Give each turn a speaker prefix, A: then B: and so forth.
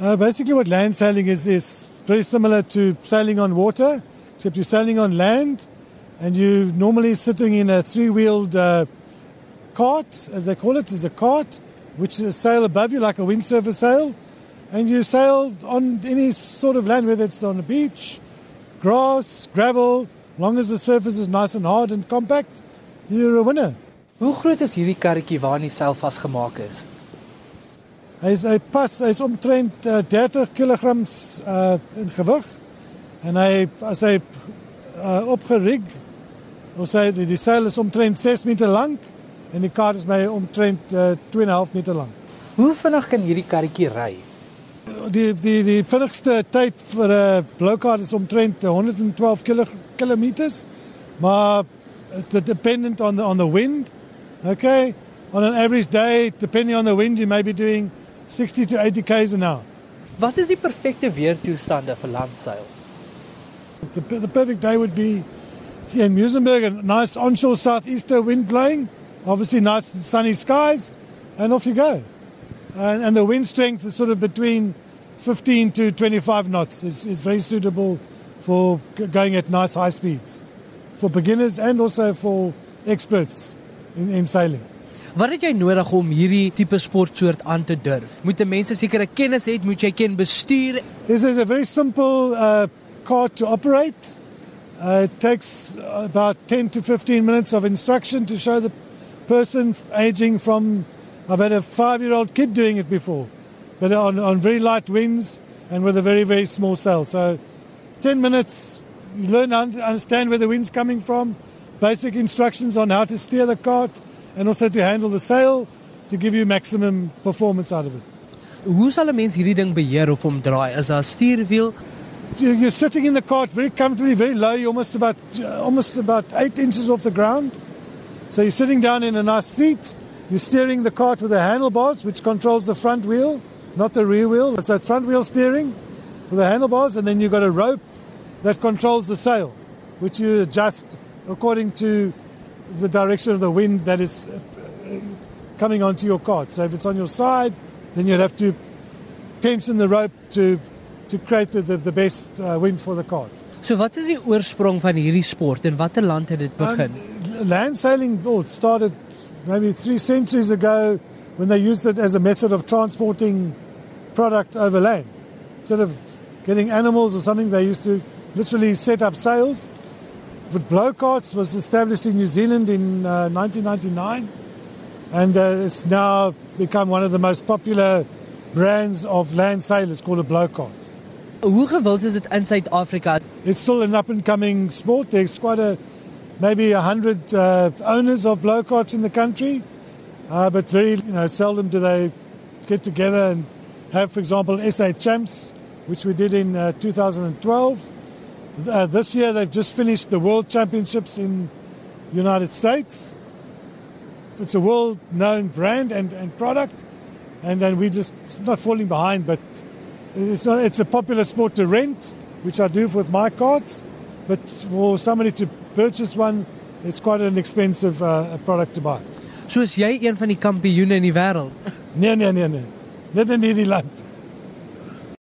A: Uh, basically, what land sailing is is very similar to sailing on water, except you're sailing on land, and you're normally sitting in a three-wheeled uh, cart, as they call it, is a cart, which is a sail above you like a windsurfer sail, and you sail on any sort of land, whether it's on a beach, grass, gravel, long as the surface is nice and hard and compact, you're a winner.
B: Hoe groot is hierdie karretjie waarin die seil vasgemaak is?
A: Hy is hy pas hy's omtrent uh, 30 kg uh, in gewig en hy as hy uh, opgerig ons sê die, die seil is omtrent 6 meter lank en die kar is my omtrent uh, 2.5 meter lank.
B: Hoe vinnig kan hierdie karretjie ry?
A: Die die die vinnigste tyd vir 'n uh, blou kar is omtrent 112 km maar it's dependent on the on the wind. Okay? On an average day, depending on the wind, you may be doing 60 to 80 k's an hour.
B: what is Wat is die perfekte weertoestande vir landseil?
A: The, the perfect day would be here in Muizenberg, a nice onshore southeaster wind blowing, obviously nice sunny skies, and off you go. And, and the wind strength is sort of between 15 to 25 knots. is is very suitable for going at nice high speeds for beginners and also for experts in, in sailing.
B: Wat het jy nodig om hierdie tipe sportsoort aan te durf? Moet 'n mens sekere kennis hê, moet jy ken bestuur?
A: This is a very simple uh car to operate. Uh, it takes about 10 to 15 minutes of instruction to show the person aging from I've had a 5-year-old kid doing it before. But on on very light winds and with a very very small sail. So 10 minutes you learn to understand where the wind's coming from, basic instructions on how to steer the cart and also to handle the sail to give you maximum performance out of it.
B: Hoe sal 'n mens hierdie ding beheer of hom draai? Is daar 'n stuurwiel?
A: You're sitting in the cart very comfortably, very low, you're almost about uh, almost about 8 inches off the ground. So you're sitting down in a nice seat. You're steering the cart with the handlebars, which controls the front wheel, not the rear wheel. So it's front wheel steering with the handlebars, and then you've got a rope that controls the sail, which you adjust according to the direction of the wind that is uh, coming onto your cart. So if it's on your side, then you'd have to tension the rope to to create the, the, the best uh, wind for the cart.
B: So wat is die oorsprong van hierdie sport en watter land het dit begin?
A: Um, land sailing well, started maybe 3 centuries ago when they used it as a method of transporting product over land. Instead of getting animals or something they used to literally set up sails but Blokarts was established in New Zealand in uh, 1999 and uh, it's now become one of the most popular brands of land sailors called a Blokart.
B: Hoe gewild is dit in Suid-Afrika?
A: It's still an up and coming sport. There's quite a maybe a hundred uh, owners of Blokarts in the country, uh, but very you know seldom do they get together and have, for example, SA Champs, which we did in uh, 2012. Uh, this year they've just finished the World Championships in the United States. It's a world-known brand and, and product, and then we're just not falling behind. But it's not, it's a popular sport to rent, which I do with my cards. But for somebody to purchase one, it's quite an expensive uh, product to buy.
B: So is jy een van die kampioene in die wêreld?
A: Nee nee nee nee. Net in hierdie land.